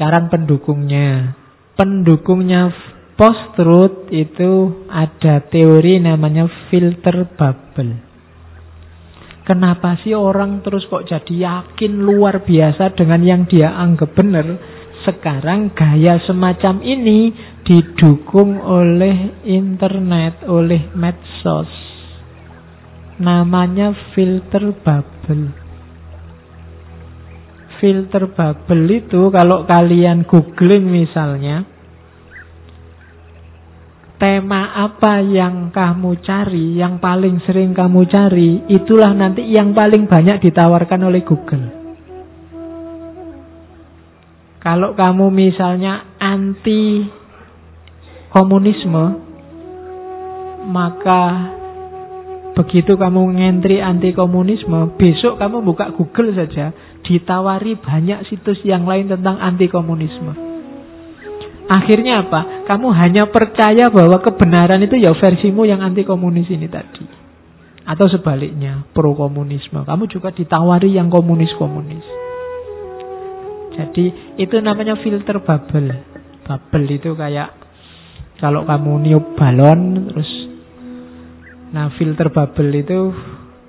Sekarang pendukungnya. Pendukungnya post-truth itu ada teori namanya filter bubble. Kenapa sih orang terus kok jadi yakin luar biasa dengan yang dia anggap benar? Sekarang gaya semacam ini didukung oleh internet, oleh medsos. Namanya filter bubble. Filter bubble itu kalau kalian googling misalnya, tema apa yang kamu cari, yang paling sering kamu cari, itulah nanti yang paling banyak ditawarkan oleh Google. Kalau kamu misalnya anti komunisme, maka begitu kamu ngentri anti komunisme, besok kamu buka Google saja, ditawari banyak situs yang lain tentang anti komunisme. Akhirnya apa? Kamu hanya percaya bahwa kebenaran itu ya versimu yang anti komunis ini tadi. Atau sebaliknya, pro komunisme. Kamu juga ditawari yang komunis-komunis. Jadi itu namanya filter bubble. Bubble itu kayak kalau kamu niup balon terus nah filter bubble itu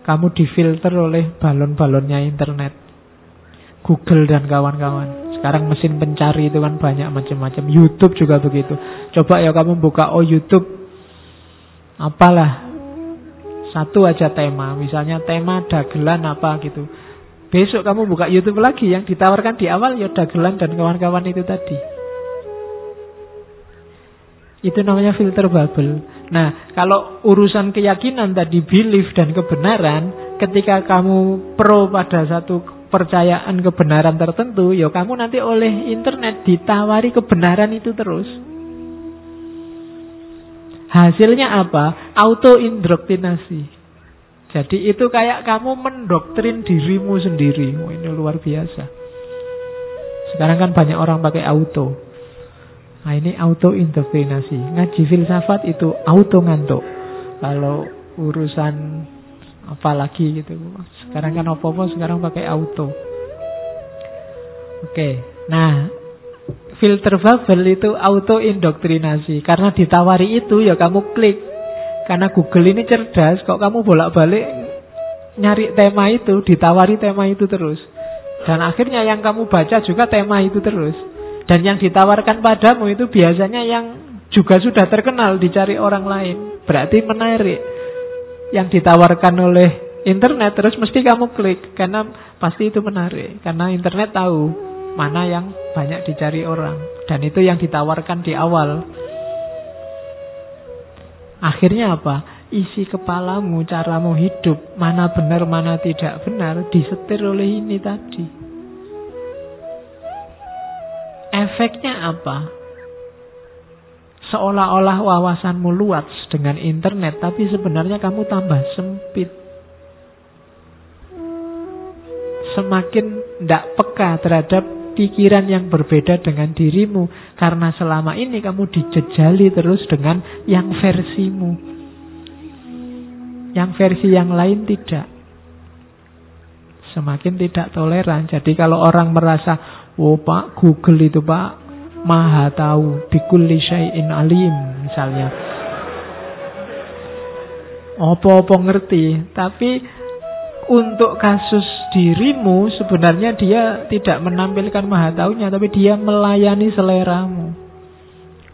kamu difilter oleh balon-balonnya internet. Google dan kawan-kawan. Sekarang mesin pencari itu kan banyak macam-macam. YouTube juga begitu. Coba ya kamu buka oh YouTube apalah satu aja tema, misalnya tema dagelan apa gitu. Besok kamu buka YouTube lagi yang ditawarkan di awal ya dagelan dan kawan-kawan itu tadi. Itu namanya filter bubble. Nah, kalau urusan keyakinan tadi belief dan kebenaran, ketika kamu pro pada satu kepercayaan kebenaran tertentu, ya kamu nanti oleh internet ditawari kebenaran itu terus. Hasilnya apa? Auto indoktrinasi. Jadi itu kayak kamu mendoktrin dirimu sendiri. Oh, ini luar biasa. Sekarang kan banyak orang pakai auto. Nah ini auto indoktrinasi. Ngaji filsafat itu auto ngantuk. Kalau urusan apa lagi gitu. Sekarang kan apa-apa sekarang pakai auto. Oke. Nah, filter bubble itu auto indoktrinasi. Karena ditawari itu ya kamu klik karena Google ini cerdas, kok kamu bolak-balik nyari tema itu, ditawari tema itu terus. Dan akhirnya yang kamu baca juga tema itu terus. Dan yang ditawarkan padamu itu biasanya yang juga sudah terkenal dicari orang lain. Berarti menarik. Yang ditawarkan oleh internet terus mesti kamu klik karena pasti itu menarik. Karena internet tahu mana yang banyak dicari orang. Dan itu yang ditawarkan di awal. Akhirnya apa? Isi kepalamu, caramu hidup, mana benar, mana tidak benar, disetir oleh ini tadi. Efeknya apa? Seolah-olah wawasanmu luas dengan internet, tapi sebenarnya kamu tambah sempit. Semakin tidak peka terhadap pikiran yang berbeda dengan dirimu karena selama ini kamu dijejali terus dengan yang versimu. Yang versi yang lain tidak. Semakin tidak toleran. Jadi kalau orang merasa, "Oh, Pak, Google itu, Pak, maha tahu, bikulli syai'in alim," misalnya. Apa-apa ngerti, tapi untuk kasus dirimu sebenarnya dia tidak menampilkan maha taunya tapi dia melayani seleramu.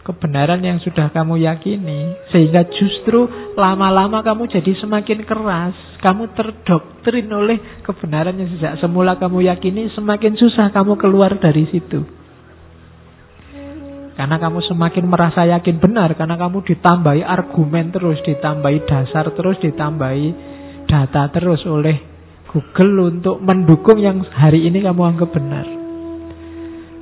Kebenaran yang sudah kamu yakini sehingga justru lama-lama kamu jadi semakin keras. Kamu terdoktrin oleh kebenaran yang sejak semula kamu yakini semakin susah kamu keluar dari situ karena kamu semakin merasa yakin benar karena kamu ditambahi argumen terus ditambahi dasar terus ditambahi data terus oleh Google untuk mendukung yang hari ini kamu anggap benar.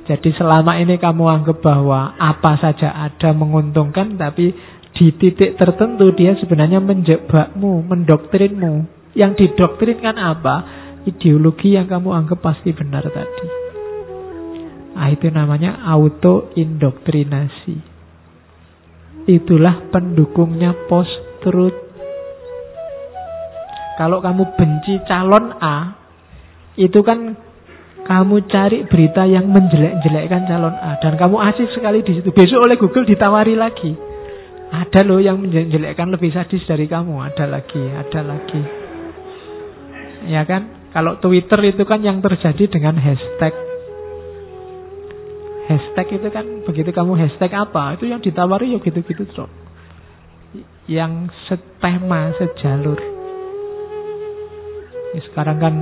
Jadi selama ini kamu anggap bahwa apa saja ada menguntungkan tapi di titik tertentu dia sebenarnya menjebakmu, mendoktrinmu. Yang didoktrinkan apa? Ideologi yang kamu anggap pasti benar tadi. Nah, itu namanya auto indoktrinasi. Itulah pendukungnya post-truth kalau kamu benci calon A, itu kan kamu cari berita yang menjelek-jelekkan calon A dan kamu asik sekali di situ. Besok oleh Google ditawari lagi. Ada loh yang menjelekkan lebih sadis dari kamu. Ada lagi, ada lagi. Ya kan? Kalau Twitter itu kan yang terjadi dengan hashtag. Hashtag itu kan begitu kamu hashtag apa, itu yang ditawari ya gitu-gitu terus. Yang setema, sejalur. Ya, sekarang kan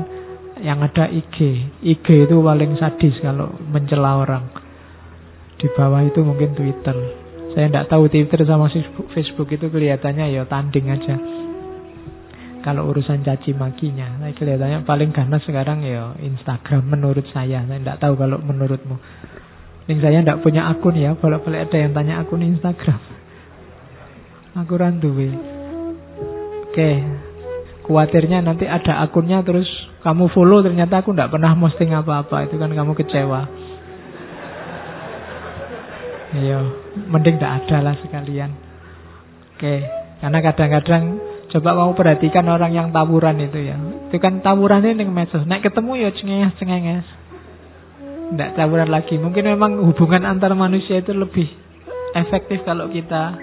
yang ada IG. IG itu paling sadis kalau mencela orang. Di bawah itu mungkin Twitter. Saya tidak tahu Twitter sama Facebook itu kelihatannya ya tanding aja. Kalau urusan caci makinya, saya kelihatannya paling ganas sekarang ya Instagram menurut saya. Saya tidak tahu kalau menurutmu. Ini saya tidak punya akun ya, bolak-balik ada yang tanya akun Instagram. Aku randu. Oke, khawatirnya nanti ada akunnya terus kamu follow ternyata aku tidak pernah posting apa-apa. Itu kan kamu kecewa. Iya. Mending tidak ada lah sekalian. Oke. Karena kadang-kadang Coba kamu perhatikan orang yang tawuran itu ya. Itu kan tawuran ini medsos Naik ketemu ya cengenges-cengenges Tidak tawuran lagi Mungkin memang hubungan antar manusia itu lebih Efektif kalau kita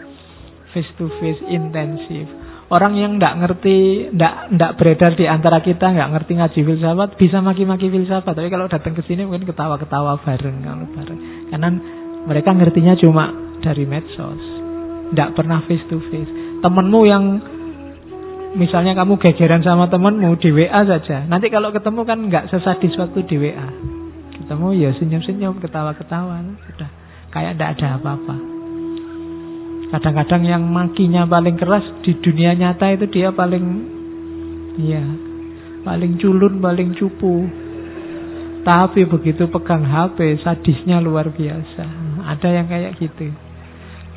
Face to face intensif Orang yang tidak ngerti, tidak tidak beredar di antara kita, nggak ngerti ngaji filsafat, bisa maki-maki filsafat. Tapi kalau datang ke sini mungkin ketawa-ketawa bareng kalau bareng. Karena mereka ngertinya cuma dari medsos, tidak pernah face to face. Temenmu yang misalnya kamu gegeran sama temenmu di WA saja. Nanti kalau ketemu kan nggak sesadis waktu di WA. Ketemu ya senyum-senyum, ketawa-ketawa, sudah kayak tidak ada apa-apa. Kadang-kadang yang makinya paling keras di dunia nyata itu dia paling ya paling culun, paling cupu. Tapi begitu pegang HP, sadisnya luar biasa. Ada yang kayak gitu.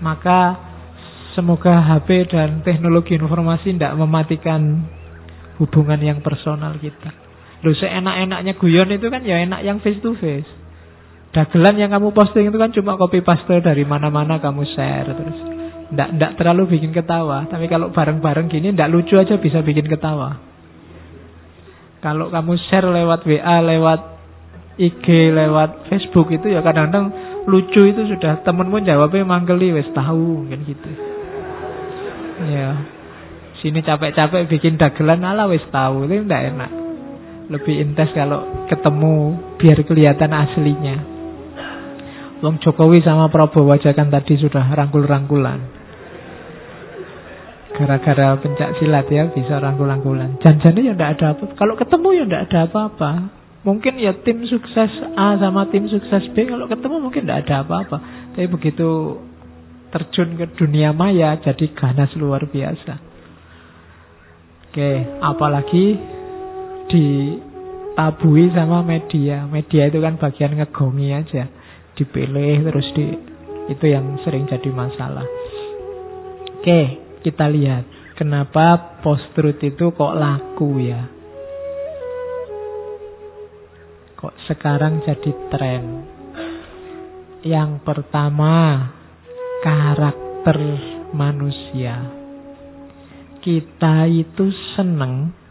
Maka semoga HP dan teknologi informasi tidak mematikan hubungan yang personal kita. Lu seenak-enaknya guyon itu kan ya enak yang face to face. Dagelan yang kamu posting itu kan cuma copy paste dari mana-mana kamu share terus. Nggak, nggak terlalu bikin ketawa Tapi kalau bareng-bareng gini Nggak lucu aja bisa bikin ketawa Kalau kamu share lewat WA Lewat IG Lewat Facebook itu ya kadang-kadang Lucu itu sudah temenmu jawabnya manggeli Wes tahu mungkin gitu Ya Sini capek-capek bikin dagelan ala wes tahu Itu nggak enak Lebih intens kalau ketemu Biar kelihatan aslinya Wong Jokowi sama Prabowo aja kan tadi sudah rangkul-rangkulan. Gara-gara pencak silat ya bisa rangkul-rangkulan. Janjane ya ndak ada apa. Kalau ketemu ya ndak ada apa-apa. Mungkin ya tim sukses A sama tim sukses B kalau ketemu mungkin ndak ada apa-apa. Tapi begitu terjun ke dunia maya jadi ganas luar biasa. Oke, apalagi ditabui sama media. Media itu kan bagian ngegongi aja. Dipilih terus di itu yang sering jadi masalah. Oke, kita lihat kenapa post-truth itu kok laku ya. Kok sekarang jadi tren. Yang pertama, karakter manusia. Kita itu seneng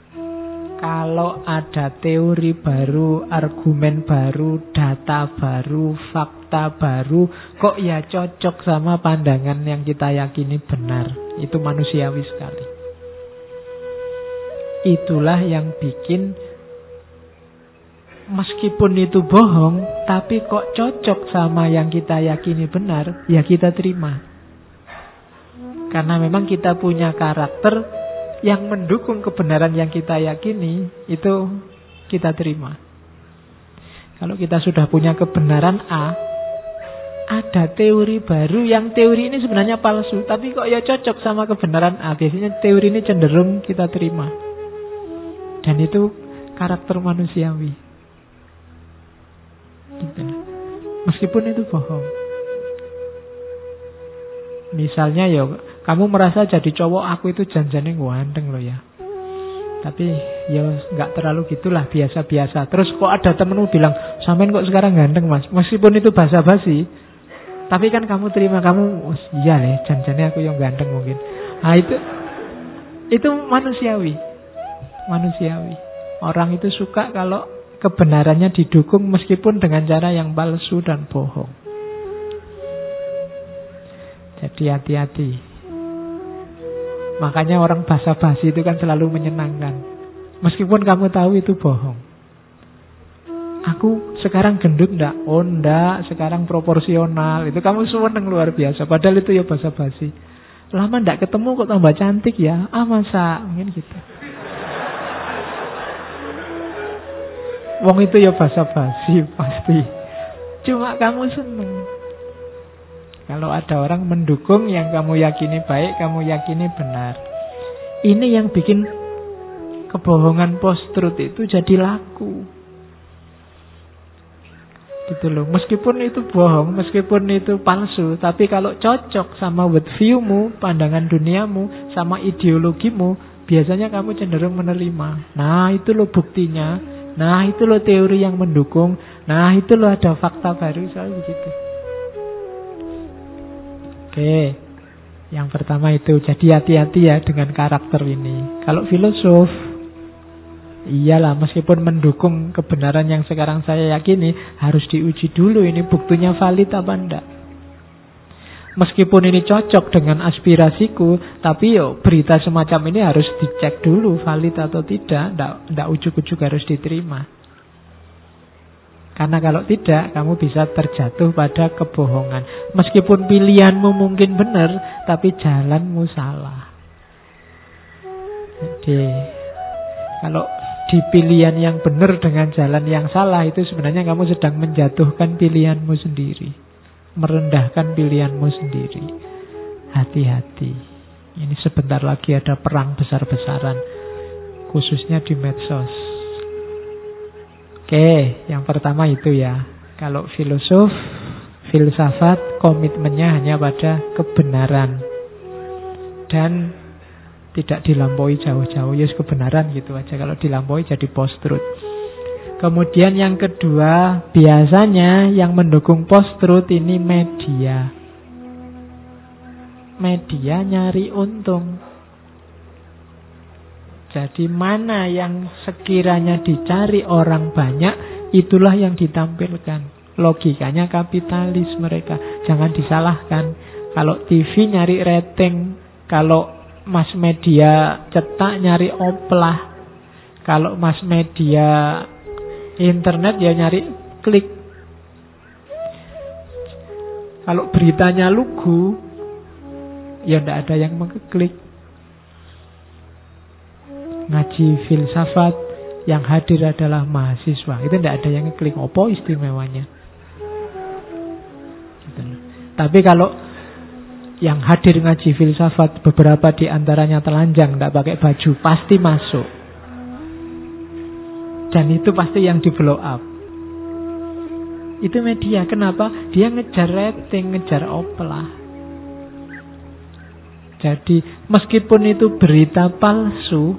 kalau ada teori baru, argumen baru, data baru, fakta baru, kok ya cocok sama pandangan yang kita yakini benar. Itu manusiawi sekali. Itulah yang bikin meskipun itu bohong, tapi kok cocok sama yang kita yakini benar, ya kita terima. Karena memang kita punya karakter yang mendukung kebenaran yang kita yakini itu kita terima. Kalau kita sudah punya kebenaran A, ada teori baru yang teori ini sebenarnya palsu, tapi kok ya cocok sama kebenaran A. Biasanya teori ini cenderung kita terima. Dan itu karakter manusiawi. Gitu. Meskipun itu bohong. Misalnya ya kamu merasa jadi cowok aku itu janjane ganteng loh ya. Tapi ya nggak terlalu gitulah biasa-biasa. Terus kok ada temenmu bilang, "Sampean kok sekarang ganteng, Mas?" Meskipun itu basa-basi, tapi kan kamu terima kamu, oh, iya deh, janjane aku yang ganteng mungkin. Nah itu itu manusiawi. Manusiawi. Orang itu suka kalau kebenarannya didukung meskipun dengan cara yang palsu dan bohong. Jadi hati-hati. Makanya orang basa-basi itu kan selalu menyenangkan. Meskipun kamu tahu itu bohong. Aku sekarang gendut ndak? Oh ndak, sekarang proporsional. Itu kamu seneng luar biasa. Padahal itu ya basa-basi. Lama ndak ketemu kok tambah cantik ya. Ah masa? Mungkin gitu. Wong itu ya basa-basi pasti. Cuma kamu seneng. Kalau ada orang mendukung yang kamu yakini baik, kamu yakini benar. Ini yang bikin kebohongan post-truth itu jadi laku. Gitu loh. Meskipun itu bohong, meskipun itu palsu, tapi kalau cocok sama worldview-mu, pandangan duniamu, sama ideologimu, biasanya kamu cenderung menerima. Nah, itu loh buktinya Nah itu loh teori yang mendukung Nah itu loh ada fakta baru soal begitu Oke. Yang pertama itu Jadi hati-hati ya dengan karakter ini. Kalau filosof Iyalah meskipun mendukung kebenaran yang sekarang saya yakini Harus diuji dulu ini buktinya valid apa enggak. Meskipun ini cocok dengan aspirasiku, tapi yo berita semacam ini harus dicek dulu valid atau tidak, tidak ujuk-ujuk harus diterima. Karena kalau tidak, kamu bisa terjatuh pada kebohongan. Meskipun pilihanmu mungkin benar, tapi jalanmu salah. Jadi, kalau di pilihan yang benar dengan jalan yang salah, itu sebenarnya kamu sedang menjatuhkan pilihanmu sendiri merendahkan pilihanmu sendiri. Hati-hati. Ini sebentar lagi ada perang besar-besaran, khususnya di medsos. Oke, yang pertama itu ya. Kalau filosof, filsafat, komitmennya hanya pada kebenaran. Dan tidak dilampaui jauh-jauh. Ya kebenaran gitu aja. Kalau dilampaui jadi post-truth. Kemudian yang kedua, biasanya yang mendukung post-truth ini media. Media nyari untung. Jadi mana yang sekiranya dicari orang banyak, itulah yang ditampilkan. Logikanya kapitalis mereka. Jangan disalahkan. Kalau TV nyari rating, kalau mass media cetak nyari oplah, kalau mass media internet ya nyari klik. Kalau beritanya lugu, ya tidak ada yang mengklik. Ngaji filsafat yang hadir adalah mahasiswa. Itu tidak ada yang klik. Apa istimewanya? Gitu. Tapi kalau yang hadir ngaji filsafat beberapa di antaranya telanjang, tidak pakai baju, pasti masuk. Dan itu pasti yang di blow up. Itu media. Kenapa? Dia ngejar rating, ngejar oplah. Jadi meskipun itu berita palsu,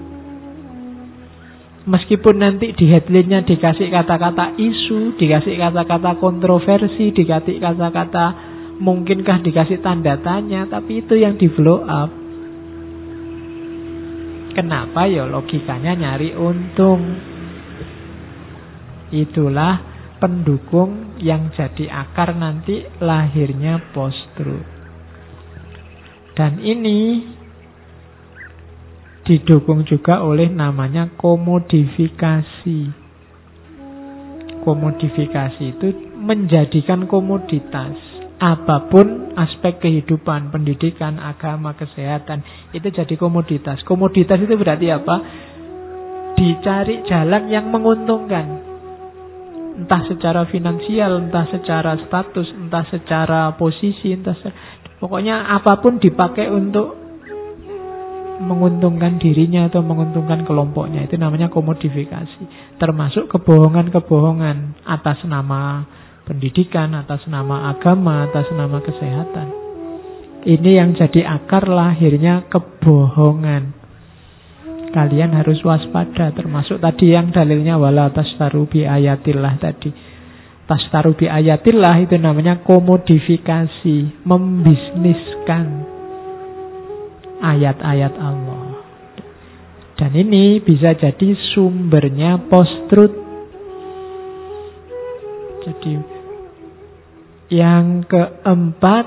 meskipun nanti di headline-nya dikasih kata-kata isu, dikasih kata-kata kontroversi, dikasih kata-kata mungkinkah dikasih tanda tanya, tapi itu yang di blow up. Kenapa ya logikanya nyari untung. Itulah pendukung yang jadi akar nanti lahirnya post-truth. Dan ini didukung juga oleh namanya komodifikasi. Komodifikasi itu menjadikan komoditas apa pun aspek kehidupan, pendidikan, agama, kesehatan itu jadi komoditas. Komoditas itu berarti apa? Dicari jalan yang menguntungkan entah secara finansial, entah secara status, entah secara posisi, entah se pokoknya apa pun dipakai untuk menguntungkan dirinya atau menguntungkan kelompoknya. Itu namanya komodifikasi. Termasuk kebohongan-kebohongan atas nama pendidikan atas nama agama atas nama kesehatan. Ini yang jadi akar lahirnya kebohongan. Kalian harus waspada termasuk tadi yang dalilnya wala tastaru bi ayatillah tadi. Tastaru bi ayatillah itu namanya komodifikasi membisniskan ayat-ayat Allah dan ini bisa jadi sumbernya post-truth Jadi yang keempat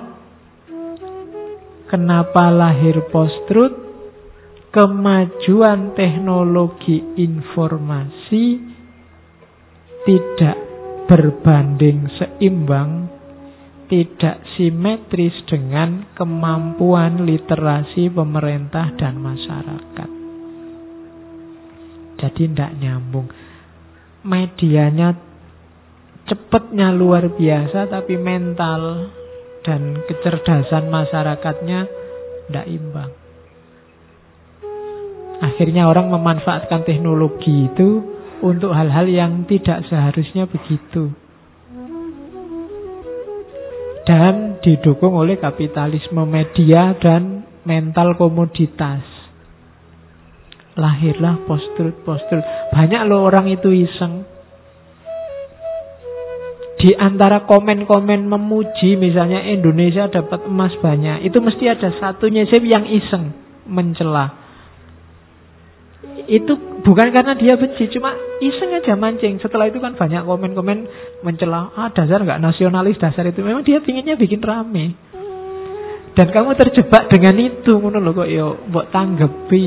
kenapa lahir post-truth? Kemajuan teknologi informasi tidak berbanding seimbang tidak simetris dengan kemampuan literasi pemerintah dan masyarakat. Jadi tidak nyambung. Medianya cepatnya luar biasa tapi mental dan kecerdasan masyarakatnya tidak imbang. Akhirnya orang memanfaatkan teknologi itu untuk hal-hal yang tidak seharusnya begitu dan didukung oleh kapitalisme media dan mental komoditas. Lahirlah postur-postur. Banyak loh orang itu iseng. Di antara komen-komen memuji misalnya Indonesia dapat emas banyak, itu mesti ada satunya sih yang iseng mencela itu bukan karena dia benci, cuma iseng aja mancing. Setelah itu kan banyak komen-komen mencela, ah dasar nggak nasionalis dasar itu. Memang dia pinginnya bikin rame. Dan kamu terjebak dengan itu, ngono loh kok yo buat tanggepi.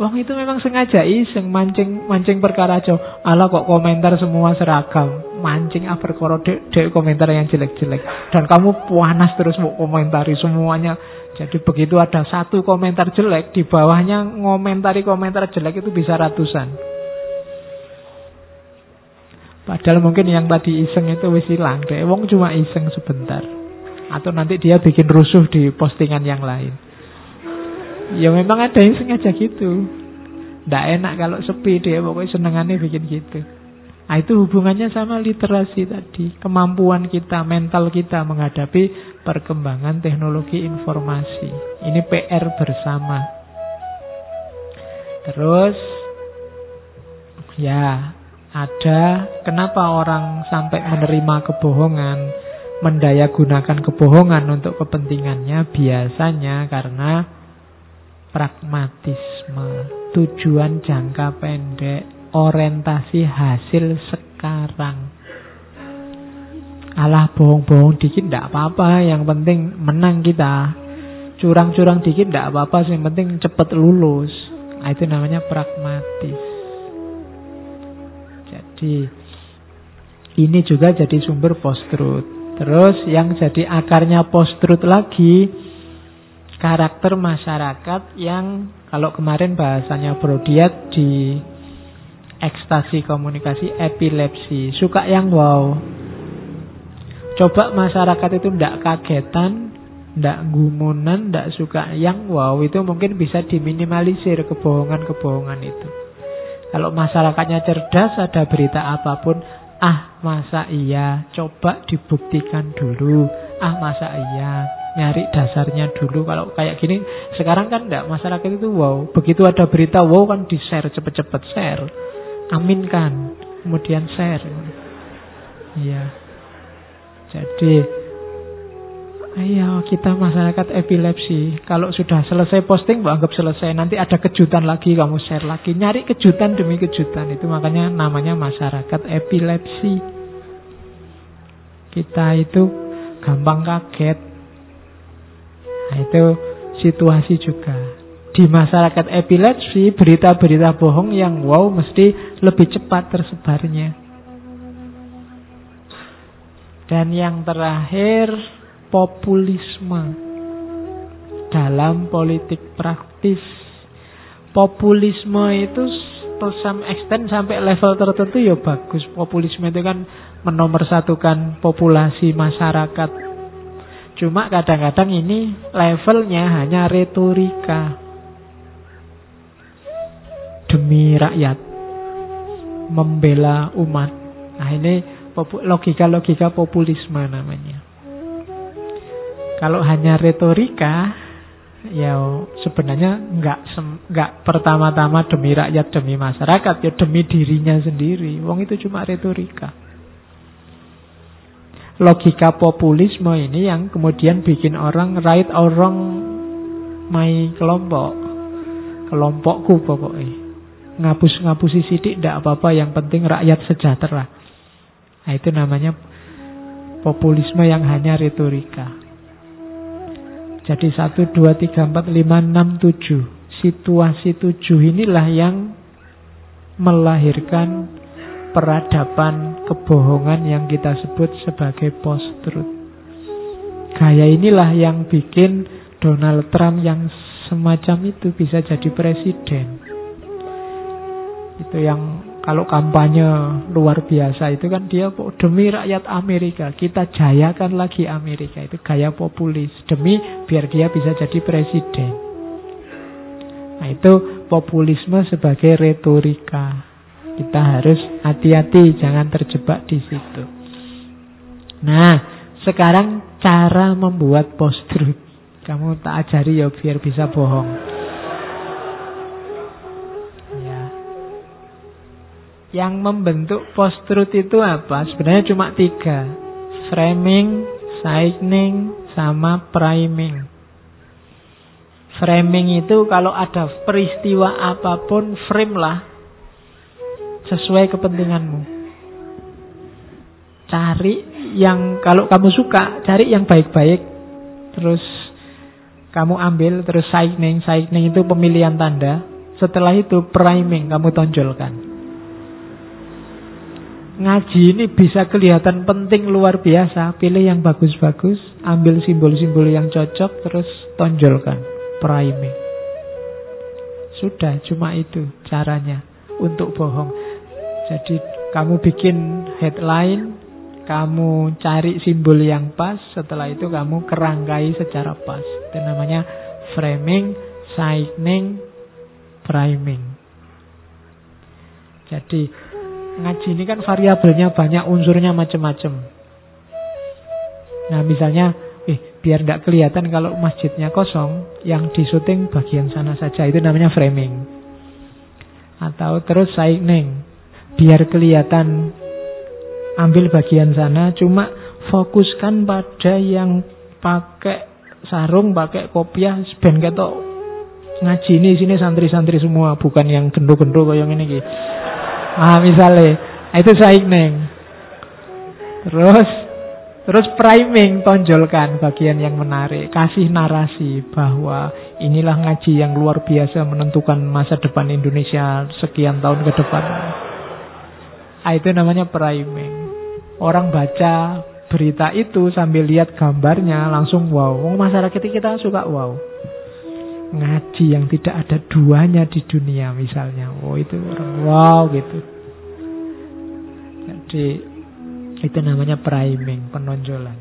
Wong itu memang sengaja iseng mancing mancing perkara aja. Allah kok komentar semua seragam. Mancing perkara dek, dek komentar yang jelek-jelek. Dan kamu panas terus mau komentari semuanya jadi begitu ada satu komentar jelek, di bawahnya ngomentari komentar jelek itu bisa ratusan. Padahal mungkin yang tadi iseng itu wis hilang deh. Wong cuma iseng sebentar. Atau nanti dia bikin rusuh di postingan yang lain. Ya memang ada yang sengaja gitu. Nggak enak kalau sepi dia pokoknya senengannya bikin gitu. Nah itu hubungannya sama literasi tadi. Kemampuan kita, mental kita menghadapi perkembangan teknologi informasi. Ini PR bersama. Terus, ya ada kenapa orang sampai menerima kebohongan, mendaya gunakan kebohongan untuk kepentingannya biasanya karena pragmatisme, tujuan jangka pendek, orientasi hasil sekarang. Alah bohong-bohong dikit tidak apa-apa, yang penting menang kita. Curang-curang dikit tidak apa-apa, yang penting cepat lulus. Nah, itu namanya pragmatis. Jadi ini juga jadi sumber post-truth. Terus yang jadi akarnya post-truth lagi karakter masyarakat yang kalau kemarin bahasanya Brodiat di ekstasi komunikasi, epilepsi, suka yang wow. Coba masyarakat itu tidak kagetan, tidak gumunan, tidak suka yang wow, itu mungkin bisa diminimalisir kebohongan-kebohongan itu. Kalau masyarakatnya cerdas, ada berita apa pun, ah masa iya, coba dibuktikan dulu, ah masa iya, nyari dasarnya dulu. Kalau kayak gini, sekarang kan tidak masyarakat itu wow, begitu ada berita wow kan di share cepet-cepet share aminkan, kemudian share. Ya. Jadi ayo kita masyarakat epilepsi. Kalau sudah selesai posting, anggap selesai. Nanti ada kejutan lagi, kamu share lagi. Nyari kejutan demi kejutan. Itu makanya namanya masyarakat epilepsi. Kita itu gampang kaget. Nah, itu situasi juga di masyarakat epilepsi berita-berita bohong yang wow mesti lebih cepat tersebarnya. Dan yang terakhir populisme dalam politik praktis. Populisme itu to some extent sampai level tertentu ya bagus. Populisme itu kan menomorsatukan populasi masyarakat. Cuma kadang-kadang ini levelnya hanya retorika demi rakyat, membela umat. Nah ini logika-logika populisme namanya. Kalau hanya retorika, ya sebenarnya nggak nggak pertama-tama demi rakyat demi masyarakat, ya demi dirinya sendiri. Wong itu cuma retorika. Logika populisme ini yang kemudian bikin orang right or wrong my kelompok, kelompokku pokoknya ngapus-ngapusi sidik tidak apa-apa yang penting rakyat sejahtera Nah, itu namanya populisme yang hanya retorika. Jadi 1, 2, 3, 4, 5, 6, 7. Situasi 7 inilah yang melahirkan peradaban kebohongan yang kita sebut sebagai post-truth. Gaya inilah yang bikin Donald Trump yang semacam itu bisa jadi presiden. Itu yang kalau kampanye luar biasa itu kan dia demi rakyat Amerika, kita jayakan lagi Amerika. Itu gaya populis demi biar dia bisa jadi presiden. Nah, itu populisme sebagai retorika. Kita harus hati-hati jangan terjebak di situ. Nah, sekarang cara membuat post-truth. Kamu tak ajari ya biar bisa bohong. Yang membentuk post-truth itu apa? Sebenarnya cuma tiga. Framing, signing, sama priming. Framing itu kalau ada peristiwa apa pun, frame lah. Sesuai kepentinganmu. Cari yang, kalau kamu suka, cari yang baik-baik. Terus kamu ambil terus signing, signing itu pemilihan tanda. Setelah itu priming kamu tonjolkan. Ngaji ini bisa kelihatan penting luar biasa. Pilih yang bagus-bagus, ambil simbol-simbol yang cocok, terus tonjolkan. Priming. Sudah, cuma itu caranya untuk bohong. Jadi kamu bikin headline, kamu cari simbol yang pas, setelah itu kamu kerangkai secara pas. Itu namanya framing, signing, priming. Jadi ngaji ini kan variabelnya banyak, unsurnya macam-macam. Nah misalnya, eh, biar tidak kelihatan kalau masjidnya kosong, yang disuting bagian sana saja, itu namanya framing. Atau terus signing, biar kelihatan ambil bagian sana cuma fokuskan pada yang pakai sarung pakai kopiah ben ketok ngaji ini sini santri-santri semua bukan yang gendo-gendo kayak ini gitu. Ah misalnya itu neng. Terus terus priming tonjolkan bagian yang menarik. Kasih narasi bahwa inilah ngaji yang luar biasa menentukan masa depan Indonesia sekian tahun ke depan. Ah, itu namanya priming. Orang baca berita itu sambil lihat gambarnya langsung wow. Masyarakat kita suka wow. Ngaji yang tidak ada duanya di dunia misalnya. Oh itu orang wow gitu. Jadi itu namanya priming, penonjolan.